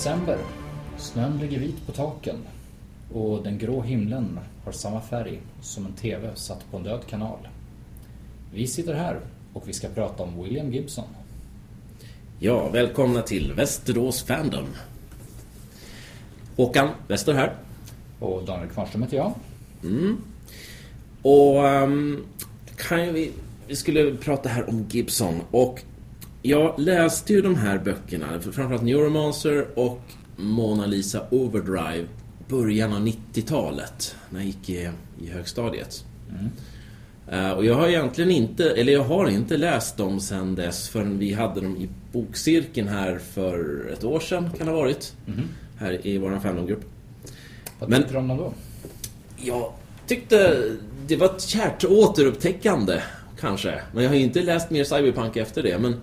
december. Snön ligger vit på taken och den grå himlen har samma färg som en TV satt på en död kanal. Vi sitter här och vi ska prata om William Gibson. Ja, välkomna till Västerås Fandom. Håkan Wester här. Och Daniel Kvarnström heter jag. Och um, kan vi, vi skulle prata här om Gibson och jag läste ju de här böckerna, framförallt Neuromancer och Mona Lisa Overdrive början av 90-talet när jag gick i, i högstadiet. Eh, och jag har egentligen inte, eller jag har inte läst dem sen dess förrän vi hade dem i bokcirkeln här för ett år sedan kan det ha varit. Här i vår fandomgrupp. Vad Men- tyckte du om dem då? Jag tyckte det var ett kärt återupptäckande, kanske. Men jag har ju inte läst mer Cyberpunk efter det. Men,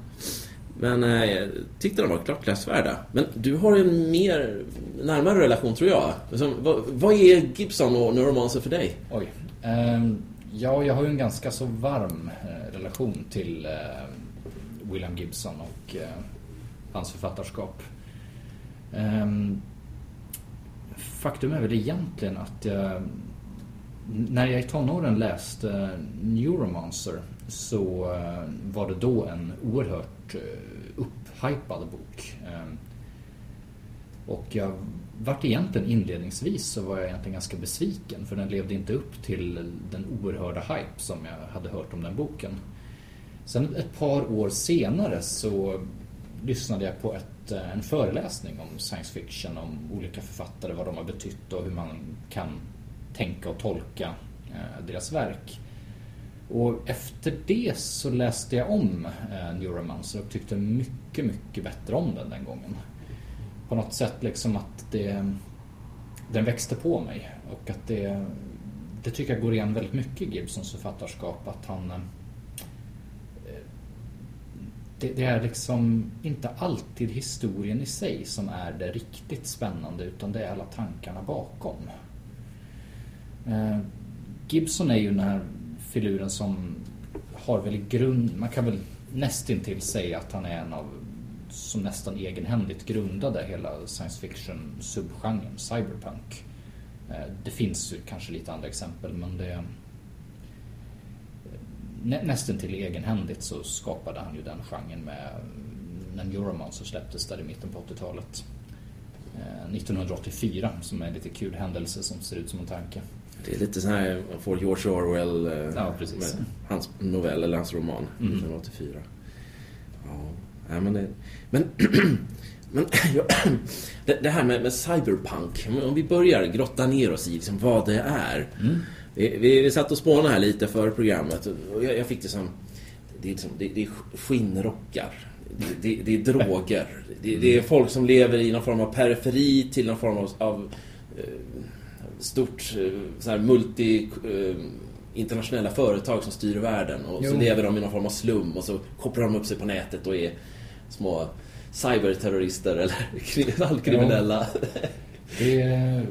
men eh, jag tyckte de var klart läsvärda. Men du har en mer närmare relation, tror jag. Alltså, vad, vad är Gibson och Neuromancer för dig? Oj. Um, ja, jag har ju en ganska så varm eh, relation till uh, William Gibson och uh, hans författarskap. Um, faktum är väl egentligen att jag, när jag i tonåren läste Neuromancer så eh, var det då en oerhört eh, upphypad bok. Ehm, och jag vart egentligen inledningsvis så var jag egentligen ganska besviken för den levde inte upp till den oerhörda hype som jag hade hört om den boken. Sen ett par år senare så lyssnade jag på ett, eh, en föreläsning om science fiction, om olika författare, vad de har betytt och hur man kan tänka och tolka eh, deras verk. Och efter det så läste jag om eh, Neuromancer och tyckte mycket, mycket bättre om den den gången. På något sätt liksom att det, den växte på mig och att det, det tycker jag går igen väldigt mycket i Gibsons författarskap. Att han eh, det, det är liksom inte alltid historien i sig som är det riktigt spännande utan det är alla tankarna bakom. Eh, Gibson är ju den här filuren som har väl i grund, man kan väl nästintill säga att han är en av som nästan egenhändigt grundade hela science fiction subgenren cyberpunk. Eh, det finns ju kanske lite andra exempel men det nä, nästan till egenhändigt så skapade han ju den genren med när Neuromancer släpptes där i mitten på 80-talet. 1984 eh, som är en lite kul händelse som ser ut som en tanke. Det är lite så här, man får George Orwell, eh, Ja, hans novell eller hans roman, Mm. 1984. Ja, nej, men det... Men, men ja, det, det här med, med cyberpunk, om vi börjar grotta ner oss i liksom vad det är. Vi, vi, vi satt och spånade här lite för programmet och jag, jag fick det som... Det är, liksom, det, det är skinnrockar. Det, det, det är droger. Det, det är folk som lever i någon form av periferi till någon form av, av eh, stort eh, så här multi eh, internationella företag som styr världen och så Jo. lever de i någon form av slum och så kopplar de upp sig på nätet och är små cyberterrorister eller kri- halvkriminella. Det är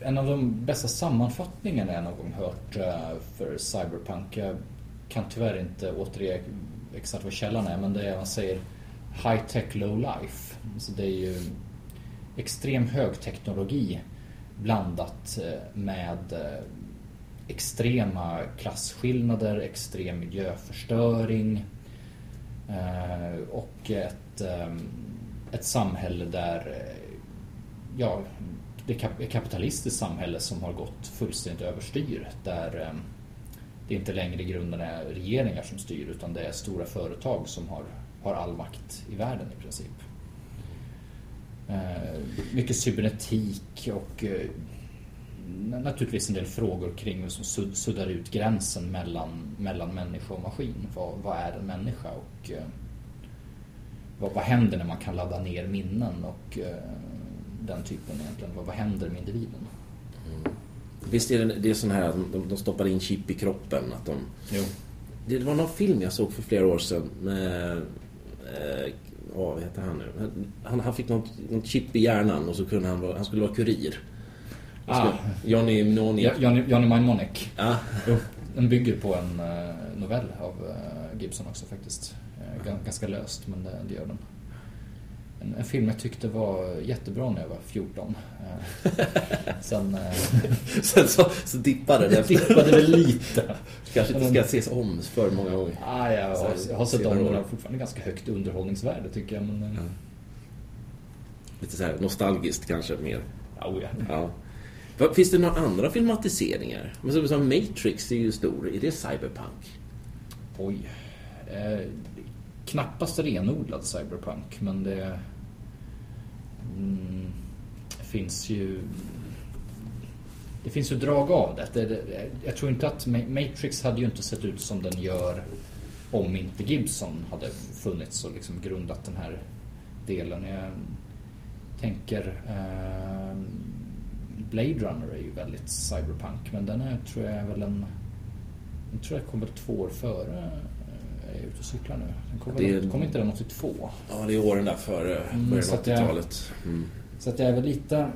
en av de bästa sammanfattningarna jag någon gång hört eh, för Cyberpunk. Jag kan tyvärr inte återge exakt vad källan är men det är man säger high tech low life. Så det är ju extrem högteknologi blandat eh, med eh, extrema klasskillnader, extrem miljöförstöring eh, och ett, ett samhälle där ja, det är ett kapitalistiskt samhälle som har gått fullständigt överstyr. Där det inte längre i grunden är regeringar som styr utan det är stora företag som har, har all makt i världen i princip. Eh, mycket cybernetik och eh, na- naturligtvis en del frågor kring som sud- suddar ut gränsen mellan, mellan människa och maskin. Vad, vad är en människa och eh, vad, vad händer när man kan ladda ner minnen och den typen egentligen. Vad, vad händer med individen? Visst är det, det är sån här att de, de stoppar in chip i kroppen. Att de, Jo. det var någon film jag såg för flera år sedan med... Eh, åh, vad heter han nu? Han, han fick något, något chip i hjärnan och så kunde han vara, han skulle vara kurir. Ah. Johnny Mnemonic. Ja, Johnny, Johnny Mnemonic. Ja. Jo. Den bygger på en eh, novell av eh, Gibson också faktiskt. Eh, gan- ganska löst, men det, det gör den. En, en film jag tyckte var jättebra när jag var 14. Eh, sen... Eh, Sen så, så dippade det dippade väl lite. Kanske inte ska ses om för många gånger. Ah, jag, Så har, jag har sett om den har fortfarande ganska högt underhållningsvärde tycker jag. Men, eh, Ja. Lite så här nostalgiskt kanske mer. ja, oh ja. Ja. Finns det några andra filmatiseringar? Men som, som Matrix är ju stor. Är det cyberpunk? Oj. Eh, knappast renodlad cyberpunk, men det mm, finns ju det finns ju drag av det. det, det jag tror inte att Ma- Matrix hade ju inte sett ut som den gör om inte Gibson hade funnits och liksom grundat den här delen. Jag tänker eh, Blade Runner är ju väldigt cyberpunk men den är, tror jag är väl en den tror jag kom väl två år före är ute och cyklar nu. Den kom, Det väl, kom inte den 82? Ja, det är åren där före Mm, början så av att jag- 80-talet. Mm. Så att jag är väl lite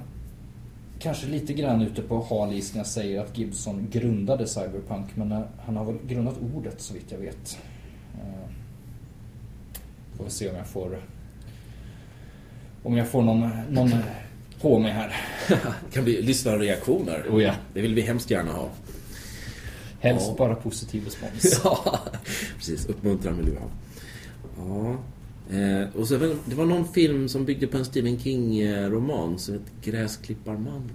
Kanske lite grann ute på hal is när jag säger att Gibson grundade Cyberpunk men eh, han har väl grundat ordet så vitt jag vet. Eh, Får vi se om jag får Om jag får någon, någon på mig här. kan bli lyssnarreaktioner. Oh ja. Det vill vi hemskt gärna ha. Helst Ja. bara positiv respons. Ja, precis. Uppmuntran vill vi ha. Ja. Eh, och så, det var någon film som byggde på en Stephen King-roman som hette Gräsklipparmannen.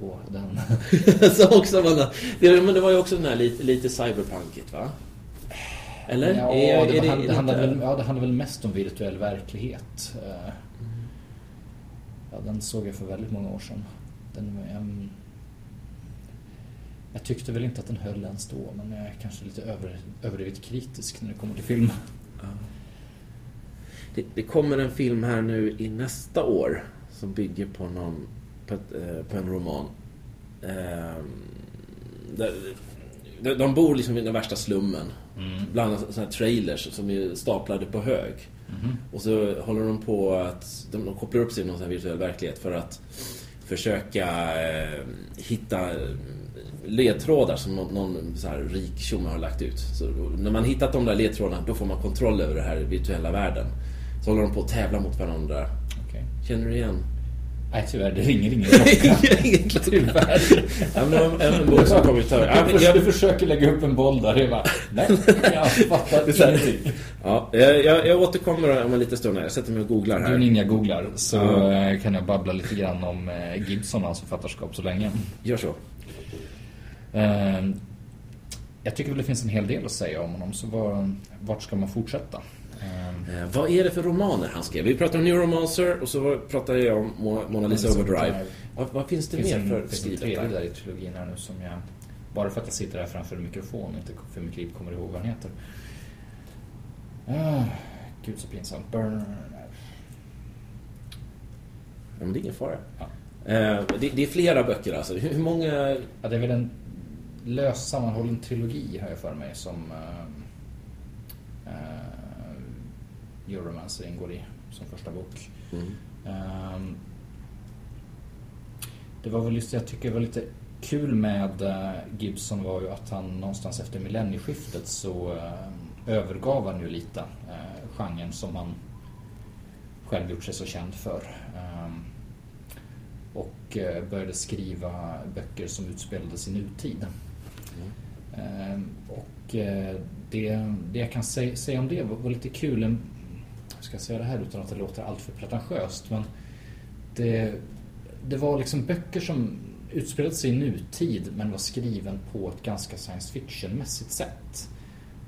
Åh, den. så också var det, det, men det var ju också den här lite, lite cyberpunkigt, va? Eller? Ja, Är- det, är hand- det, handlar lite- väl, ja, det handlar väl mest om virtuell verklighet. Eh, Ja, den såg jag för väldigt många år sedan. Den, ehm, jag tyckte väl inte att den höll ens då, men jag är kanske lite över, överdrivet kritisk när det kommer till film. Ja. Det, det kommer en film här nu i nästa år som bygger på, någon, på, ett, eh, på en roman. Ehm, de, de bor liksom i den värsta slummen. Mm. Bland sådana här trailers som är staplade på hög. Mhm. Och så håller de på att... De, de kopplar upp sig i någon virtuell verklighet för att försöka eh, hitta ledtrådar som någon, så här rik tjomme har lagt ut. Så när man hittat de där ledtrådarna då får man kontroll över den här virtuella världen. Så håller de på att tävla mot varandra. Okej. Känner du igen? Nej, tyvärr, det ringer ingen klocka. Tyvärr. Ja, men en bok som kom ut här. Ja, Jag, jag- jag försöker lägga upp en boll där, jag bara, nej, jag fattar här- ingenting. Ja, jag, jag, återkommer om en liten stund. här. Jag sätter mig och googlar Du här. ninja-googlar så eh, kan jag babbla lite grann om eh, Gibson och hans författarskap så länge. Gör så. Eh, Jag tycker väl det finns en hel del att säga om honom, så var, vart ska man fortsätta? Eh, vad är det för romaner han skrev? Vi pratade om Neuromancer och så pratade jag om Mo- Mona Lisa Overdrive. Vad, vad finns det Det finns mer en, för skrivet där? där i trilogin här nu som jag... Bara för att jag sitter här framför en mikrofon och inte för mitt liv kommer ihåg vad han heter. Ah, gud så pinsamt. Burn... Ja, men det är ingen fara. Ja. Eh, det, det är flera böcker alltså. Hur, hur många... Ja, det är väl en lös sammanhållen trilogi har jag för mig som uh, uh, Euromancer ingår i som första bok. Mm. Ehm, det var väl just det jag tycker var lite kul med eh, Gibson var ju att han någonstans efter millennieskiftet så eh, övergav han ju lite uh, genren som han själv gjort sig så känd för. Ehm, och eh, började skriva böcker som utspelades i nutid. Ehm, och eh, det, det jag kan säga, om det var, lite kul. jag hur ska jag säga det här utan att det låter alltför pretentiöst? Men det, det var liksom böcker som utspelade sig i nutid men var skriven på ett ganska science fiction-mässigt sätt.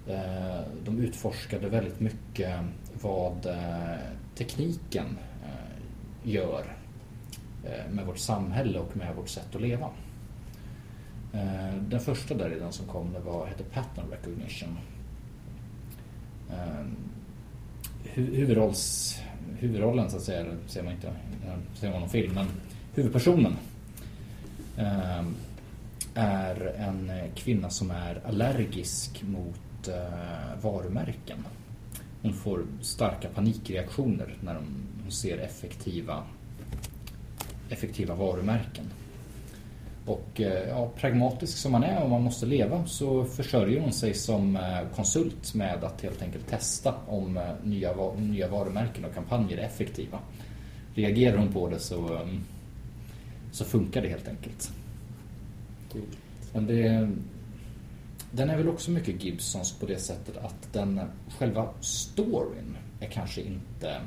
Eh, de utforskade väldigt mycket vad eh, tekniken gör med vårt samhälle och med vårt sätt att leva. Eh, den första där i den som kom det var, hette Pattern Recognition. Ehm, huvudrolls, huvudrollen så att säga, eller ser man inte eh, ser man någon film, men huvudpersonen ehm, är en eh, kvinna som är allergisk mot varumärken. Hon får starka panikreaktioner när hon hon ser effektiva, effektiva varumärken. Och eh, ja, pragmatisk som man är och man måste leva så försörjer hon sig som eh, konsult med att helt enkelt testa om eh, nya, nya varumärken och kampanjer är effektiva. Reagerar hon på det så, så funkar det helt enkelt. Men det, den är väl också mycket Gibsons på det sättet att den själva storyn är kanske inte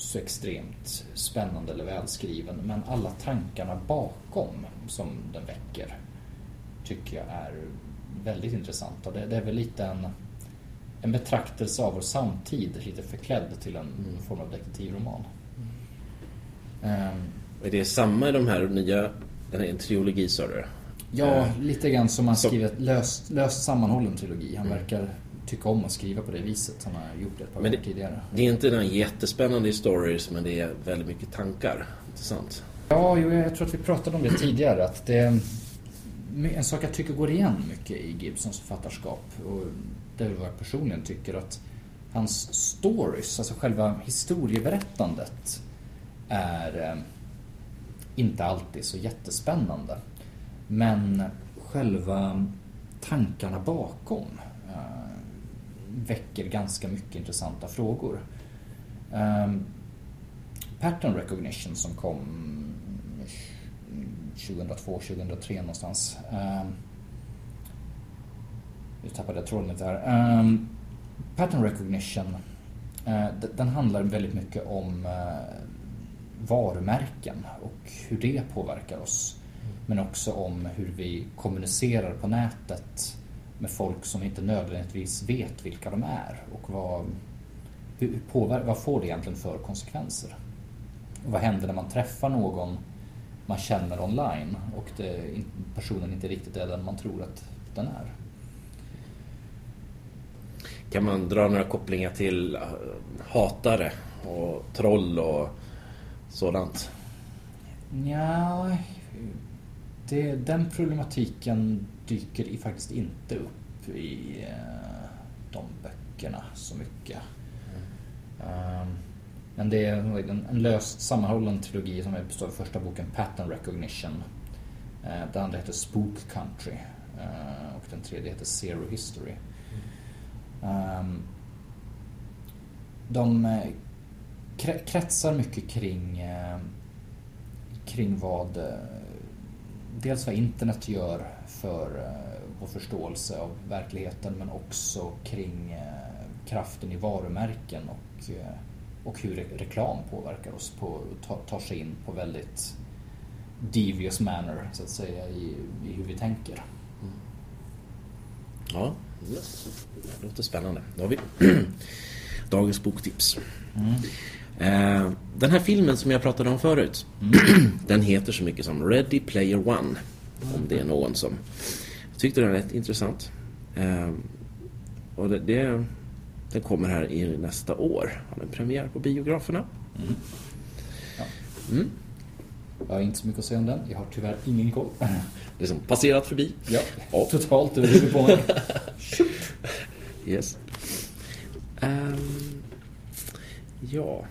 så extremt spännande eller välskriven. Men alla tankarna bakom som den väcker tycker jag är väldigt intressanta. Det, det är väl lite en, en betraktelse av vår samtid, lite förklädd till en mm. form av detektivroman. Mm. Um, är det samma i de här nya, den är en trilogi sa du? Ja, lite grann som man skriver ett löst, löst sammanhållen trilogi. Han mm. verkar tycka om att skriva på det viset. Han har gjort det ett par gånger tidigare. Det är inte den jättespännande stories men det är väldigt mycket tankar. Intressant. Ja, jag tror att vi pratade om det tidigare. Att det, en sak jag tycker går igen mycket i Gibsons författarskap och det är vad jag personligen tycker att hans stories, alltså själva historieberättandet är eh, inte alltid så jättespännande. Men själva tankarna bakom väcker ganska mycket intressanta frågor. Um, pattern recognition som kom 2002, 2003 någonstans. Um, nu tappade jag tråden lite här. Um, pattern recognition, uh, den handlar väldigt mycket om uh, varumärken och hur det påverkar oss. Men också om hur vi kommunicerar på nätet med folk som inte nödvändigtvis vet vilka de är och vad, hur påver- vad får det egentligen för konsekvenser? Och vad händer när man träffar någon man känner online och det, personen inte riktigt är den man tror att den är? Kan man dra några kopplingar till äh, hatare och troll och sådant? Ja, det, den problematiken dyker faktiskt inte upp i eh, de böckerna så mycket. Mm. Men det är en löst sammanhållen trilogi som består av första boken Pattern Recognition. Eh, den andra heter Spook Country eh, och den tredje heter Zero History. Mm. De kretsar mycket kring, kring vad dels vad internet gör för eh, vår förståelse av verkligheten men också kring eh, kraften i varumärken och, eh, och hur reklam påverkar oss, på, tar sig in på väldigt devious manner så att säga i, i hur vi tänker. Mm. Ja, det låter spännande. Då har vi dagens boktips. Mm. Den här filmen som jag pratade om förut mm. Den heter så mycket som Ready Player One Om det är någon som tyckte den var rätt intressant ehm, Och det, det Den kommer här i nästa år Har den premiär på biograferna mm. Ja. Mm. Jag har inte så mycket att säga om den. Jag har tyvärr ingen koll. Det är som passerat förbi. Ja, ja. totalt över huvudet på mig. yes. Um, ja.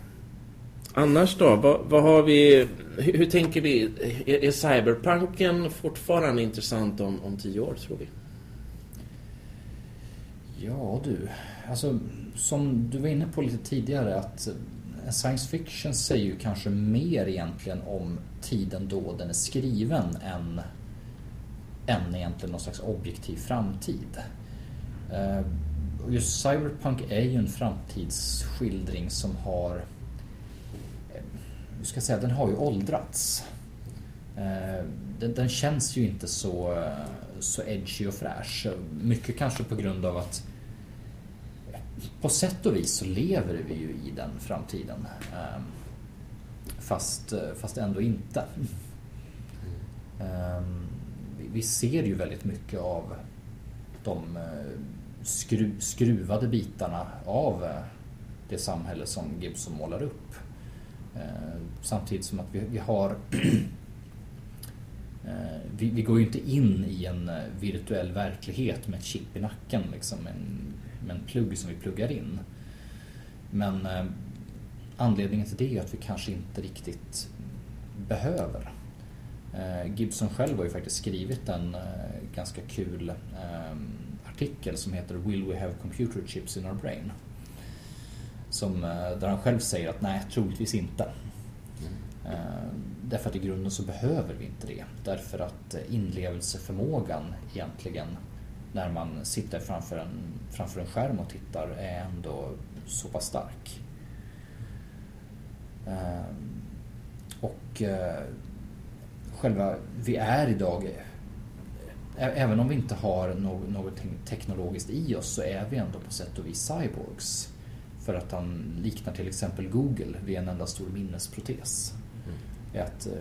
Annars då? Vad, vad, har vi... Hur, hur tänker vi? Är, är, cyberpunken fortfarande intressant om, om tio år, tror vi? Ja du, alltså som du var inne på lite tidigare att eh, science fiction säger ju kanske mer egentligen om tiden då den är skriven än, än egentligen någon slags objektiv framtid. Eh, just cyberpunk är ju en framtidsskildring som har hur ska jag säga, den har ju åldrats. Eh, den, den, känns ju inte så, så edgy och fräsch. Mycket kanske på grund av att på sätt och vis så lever vi ju i den framtiden. Ehm, fast, fast ändå inte. Ehm, vi ser ju väldigt mycket av de eh, skru, skruvade bitarna av eh, det samhälle som Gibson målar upp. Eh, samtidigt som att vi, vi har eh, vi, vi, går ju inte in i en eh, virtuell verklighet med ett chip i nacken, liksom, en, med en plugg som vi pluggar in. Men eh, anledningen till det är att vi kanske inte riktigt behöver. Eh, Gibson själv har ju faktiskt skrivit en eh, ganska kul artikel som heter Will we have computer chips in our brain? Som, där han själv säger att nej, troligtvis inte. Mm. Därför att i grunden så behöver vi inte det. Därför att inlevelseförmågan egentligen när man sitter framför en, framför en skärm och tittar är ändå så pass stark. Och själva, vi är idag, även om vi inte har något teknologiskt i oss så är vi ändå på sätt och vis cyborgs. För att han liknar till exempel Google vid en enda stor minnesprotes. Mm. Att, eh,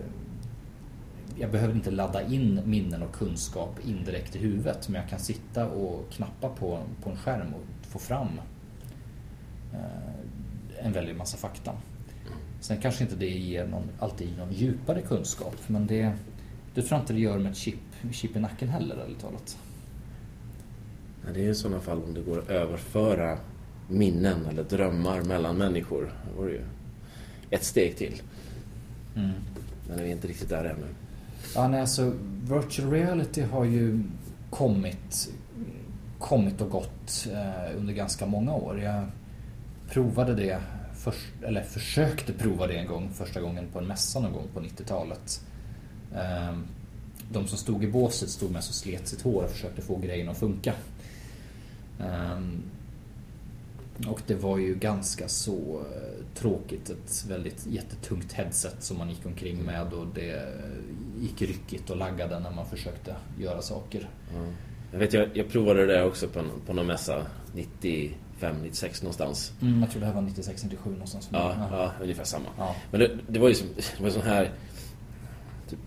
jag behöver inte ladda in minnen och kunskap indirekt i huvudet men jag kan sitta och knappa på, på en skärm och få fram eh, en väldig massa fakta. Sen kanske inte det ger någon, alltid någon djupare kunskap men det, det tror jag inte det gör med ett chip, chip i nacken heller ärligt talat. Det är i sådana fall om det går att överföra minnen eller drömmar mellan människor. Det vore ju ett steg till. Mm. Men vi är inte riktigt där ännu. Ja, nej, alltså virtual reality har ju kommit, kommit och gått eh, under ganska många år. Jag provade det först, eller försökte prova det en gång, första gången på en mässa någon gång på 90-talet. Ehm, de som stod i båset stod med och slet sitt hår och försökte få grejen att funka. Ehm, och det var ju ganska så eh, tråkigt. Ett väldigt jättetungt headset som man gick omkring med och det gick ryckigt och laggade när man försökte göra saker. Mm. Jag vet, jag, jag provade det också på, på någon mässa 90 95, 96 någonstans. Mm, jag tror det här var 96, 97 någonstans. Ja, ja. ja ungefär samma. Ja. Men det, det, var ju som, det var sån här typ,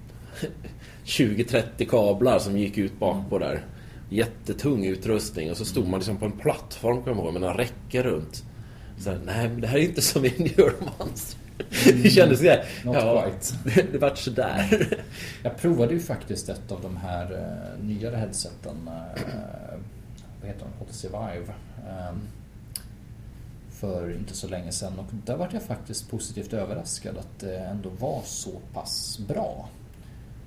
20-30 kablar som gick ut bak på där. Jättetung utrustning och så stod man liksom på en plattform kan man med några räcken runt. Så här, nej men det här är inte som i Neuromancer. Mm, det kändes sådär. Not ja, quite. Det, vart sådär. Jag provade ju faktiskt ett av de här uh, nyare headseten. Uh, vad heter de? HTC Vive. Um, för inte så länge sedan och där var jag faktiskt positivt överraskad att det ändå var så pass bra.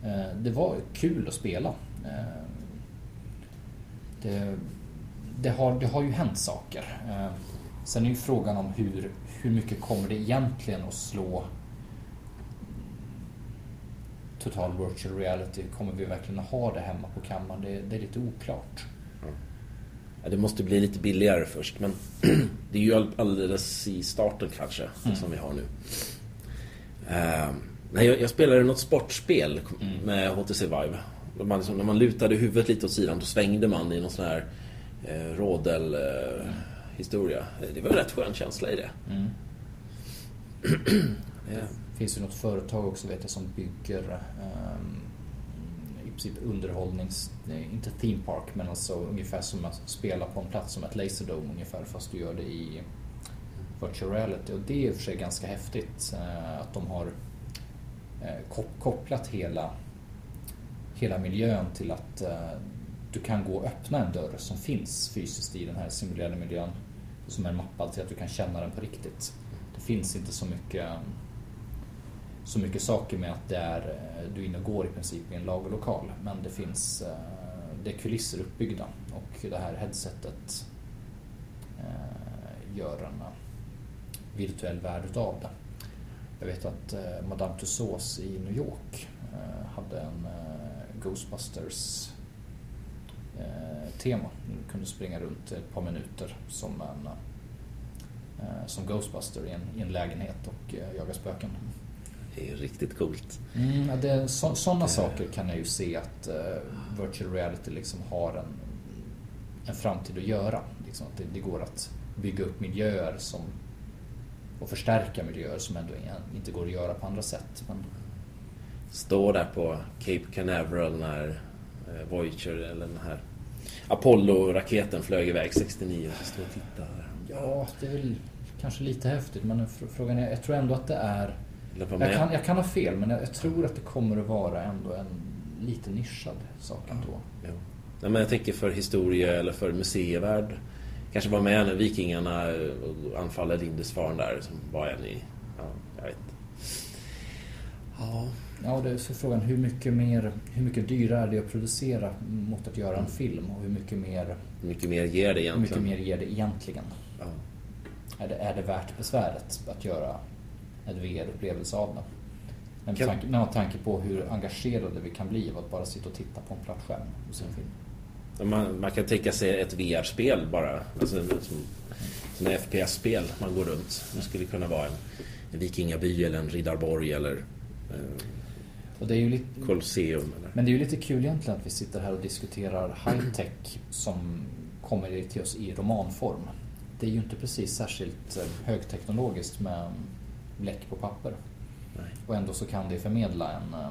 Eh, det var kul att spela. Eh, det, det, har, det har ju hänt saker. Eh, sen är ju frågan om hur, hur mycket kommer det egentligen att slå total virtual reality? Kommer vi verkligen att ha det hemma på kammaren? Det, det är lite oklart. Ja, det måste bli lite billigare först men det är ju alldeles i starten kanske mm. som vi har nu. Uh, nej, jag, jag spelade något sportspel mm. med HTC Vive. Man liksom, när man lutade huvudet lite åt sidan då svängde man i någon sån här eh, rådel eh, historia. Det var en rätt skön känsla i det. Mm. Det finns ju något företag också vet jag som bygger um, princip underhållnings, inte theme park men alltså ungefär som att spela på en plats som ett Laserdome ungefär fast du gör det i virtual reality och det är i och för sig ganska häftigt eh, att de har eh, kopplat hela, hela miljön till att eh, du kan gå och öppna en dörr som finns fysiskt i den här simulerade miljön som är mappad till alltså att du kan känna den på riktigt. Det finns inte så mycket så mycket saker med att det är, eh, du är inne och går i princip i en lagerlokal. Men det finns, eh, det är kulisser uppbyggda och det här headsetet gör en virtuell värld utav det. Jag vet att Madame Tussauds i New York hade en Ghostbusters tema. Du kunde springa runt ett par minuter som en som Ghostbuster i en, i en lägenhet och jaga spöken. Det är riktigt coolt. Mm, det, så, sådana saker kan jag ju se att uh, virtual reality liksom har en, en framtid att göra. Liksom att det, det, går att bygga upp miljöer som, och förstärka miljöer som ändå inte går att göra på andra sätt. Men... Stå där på Cape Canaveral när uh, Voyager eller den här Apollo-raketen flög iväg 69 och stå och titta. Ja, det är väl kanske lite häftigt men frågan är, jag tror ändå att det är jag kan, jag kan ha fel, men jag, tror att det kommer att vara ändå en lite nischad sak ändå. Ja. Nej, men jag tänker för historia eller för museivärld. Kanske var med när vikingarna anfaller Lindisfarne där, som var en i... Ja, jag vet Ja, Ja, det är så frågan hur mycket, mer, hur mycket dyrare är det att producera mot att göra en film och hur mycket mer, Hur mycket mer ger det hur mycket egentligen? mer ger det egentligen? Ja. Är det, är det värt besväret att göra en VR-upplevelse av det? Med Kan- tanke, med tanke på hur engagerade vi kan bli av att bara sitta och titta på en platt skärm och se en film. Man, man kan tänka sig ett VR-spel bara. Alltså, som, som FPS-spel man går runt. Det skulle kunna vara en, en vikingaby eller en riddarborg eller eh, Och det är ju lite, Colosseum. Eller. men det är ju lite kul egentligen att vi sitter här och diskuterar high-tech som kommer till oss i romanform. Det är ju inte precis särskilt eh, högteknologiskt med bläck på papper. Nej. Och ändå så kan det förmedla en, eh,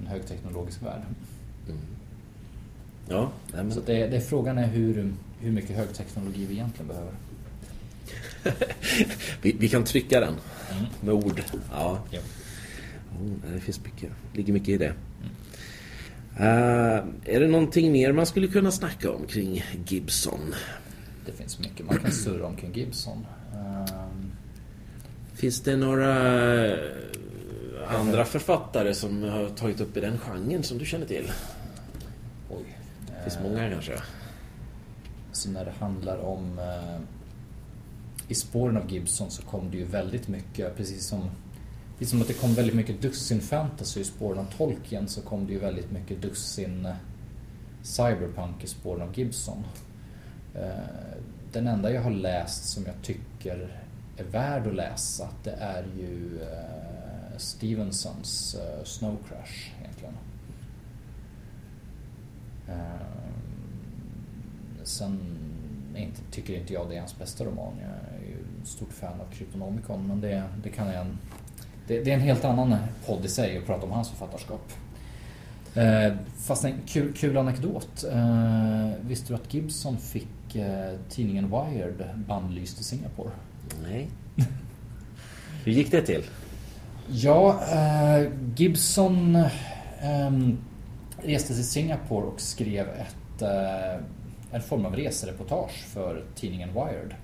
en högteknologisk värld. Mm. Ja, men, Så det, det, frågan är hur, hur mycket högteknologi vi egentligen behöver. vi, vi kan trycka den Mm. med ord. Ja, Ja. Oh, det finns mycket, ligger mycket i det. Eh, är det någonting mer man skulle kunna snacka om kring Gibson? Det finns mycket man kan surra om kring Gibson. Ehm, Finns det några eh, andra författare som har tagit upp i den genren som du känner till? oj. Det finns många kanske? Så när det handlar om... Eh, I spåren av Gibson så kom det ju väldigt mycket, precis som... Precis som att det kom väldigt mycket dussin fantasy i spåren av Tolkien så kom det ju väldigt mycket dussin eh, cyberpunk i spåren av Gibson. Eh, den enda jag har läst som jag tycker är värd att läsa det är ju eh, Stevensons Snow Crash egentligen. Sen inte, tycker inte jag det är hans bästa roman. Jag är ju stort fan av Kryptonomicon men det, det kan jag en, det, det är en helt annan podd i sig att prata om hans författarskap. Eh, fast en kul, kul anekdot. Eh, visste du att Gibson fick eh, tidningen Wired bannlyst i Singapore? Nej. Hur gick det till? Ja, eh, Gibson eh, reste till Singapore och skrev ett, eh, en form av resereportage för tidningen Wired.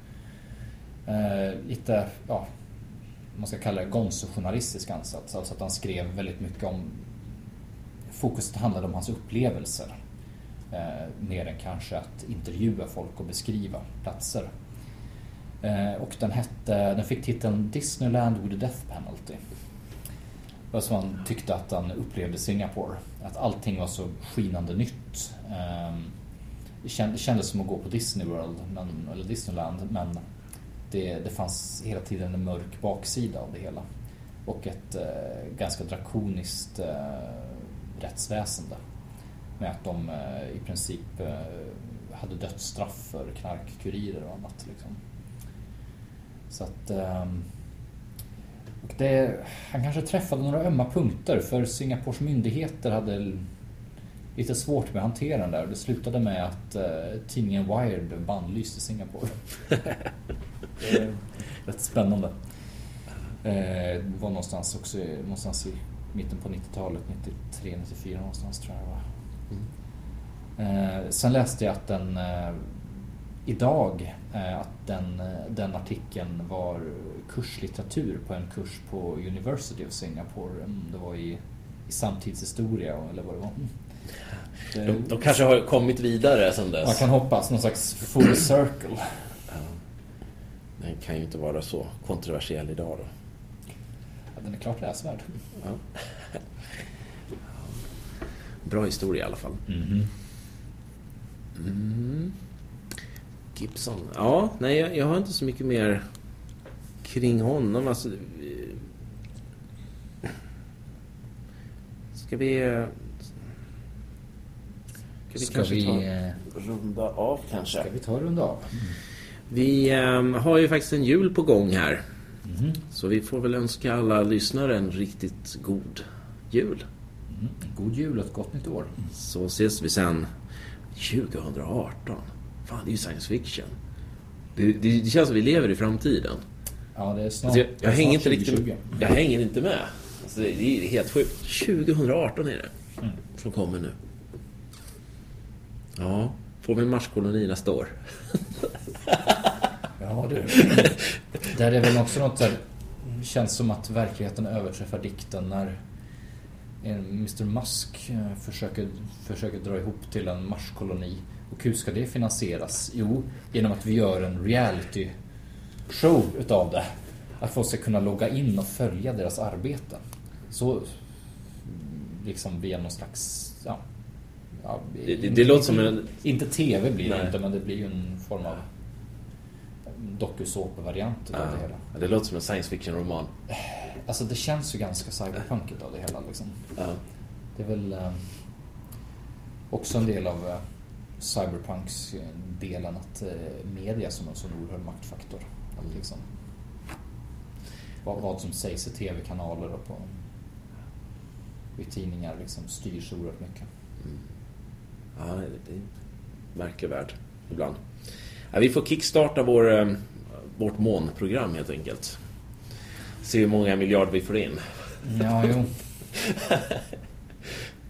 Eh, lite, ja, man ska kalla det gonzo-journalistisk ansats. Alltså att han skrev väldigt mycket om... Fokuset handlade om hans upplevelser. Eh, mer än kanske att intervjua folk och beskriva platser. Eh, och den, hette, den fick titeln Disneyland with a Death Penalty. Det var så han tyckte att han upplevde Singapore. Att allting var så skinande nytt. Eh, det det kändes som att gå på Disney World, men, eller Disneyland, men det, det fanns hela tiden en mörk baksida av det hela. Och ett eh, ganska drakoniskt eh, rättsväsende. Med att de eh, i princip eh, hade dödsstraff för knarkkurirer och annat. Liksom. Så att... Ehm, och det, han kanske träffade några ömma punkter för Singapores myndigheter hade lite svårt med att hantera den där. Det slutade med att eh, tidningen Wired bannlyste Singapore. det är rätt spännande. Eh, det var någonstans också någonstans i mitten på 90-talet, 93, 94 någonstans tror jag det var. Eh, sen läste jag att den eh, idag att den, den artikeln var kurslitteratur på en kurs på University of Singapore. Mm, Det var i, i samtidshistoria eller vad det var. Mm. De, de kanske har kommit vidare sen dess. Man kan hoppas, någon slags full circle. Den kan ju inte vara så kontroversiell idag då. Ja, den är klart läsvärd. Ja. Bra historia i alla fall. Mm. Gibson. Ja, nej jag, jag har inte så mycket mer kring honom. Alltså, ska vi... eh, Ska vi Ska kanske vi, ta eh, runda av kanske? ska vi ta runda av? Vi ehm, har ju faktiskt en jul på gång här. Mhm. Så vi får väl önska alla lyssnare en riktigt god jul. Mm. God jul och ett gott nytt år. Så ses vi sen 2018. Fan, det är ju science fiction. Det, det, det känns som vi lever i framtiden. Ja, det är snart, Alltså jag, jag hänger snart inte riktigt 2020. Jag hänger inte med. Alltså det, det är helt sjukt. 2018 är det. Mm. Som kommer nu. Ja, får vi en Marskoloni nästa år? Ja, du. Där är väl också något så här, känns som att verkligheten överträffar dikten när Mr Musk eh, försöker, försöker dra ihop till en Marskoloni. Och hur ska det finansieras? Jo, genom att vi gör en reality show utav det. Att folk ska kunna logga in och följa deras arbete. Så liksom via någon slags... Ja, ja, Det, det, det låter som en... Inte TV blir det Nej. inte, men det blir ju en form av dokusåpa-variant utav Ja, det hela. det låter som en science fiction-roman. Alltså det känns ju ganska cyberpunkigt av det hela liksom. Ja. Det är väl eh, också en del av eh, cyberpunks eh, delen att eh, media som en sån oerhörd maktfaktor. Att liksom, vad, vad som sägs i tv-kanaler och på, i tidningar liksom styrs så oerhört mycket. Ja, det är en märklig värld ibland. Ja, vi får kickstarta vår, eh, vårt månprogram helt enkelt. Se hur många miljarder vi får in. Ja, jo.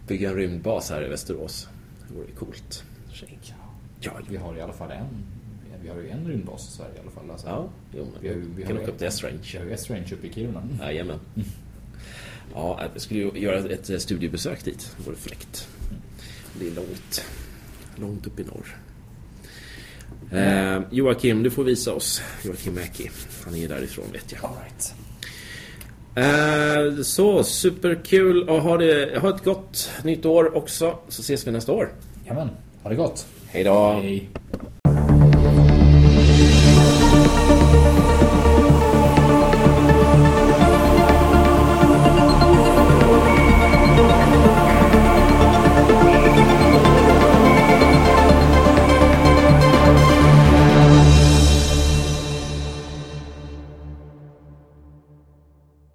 Bygga en rymdbas här i Västerås. Det vore coolt. Ja, Vi har i alla fall en, vi har ju en rymdbas i Sverige i alla fall. Alltså, ja jo, men Vi har vi kan åka upp till S-Range. Vi har ju S-Range uppe i Kiruna. Jajamän. Ja, vi skulle ju göra ett studiebesök dit. Det vore fräckt. Det är långt. Långt upp i norr. Eh, Joakim, du får visa oss. Joakim Mäki. Han är därifrån vet jag. All right. Eh, så, superkul att ha det. Ha ett gott nytt år också. Så ses vi nästa år. Jamen, ha det gott. Hej då!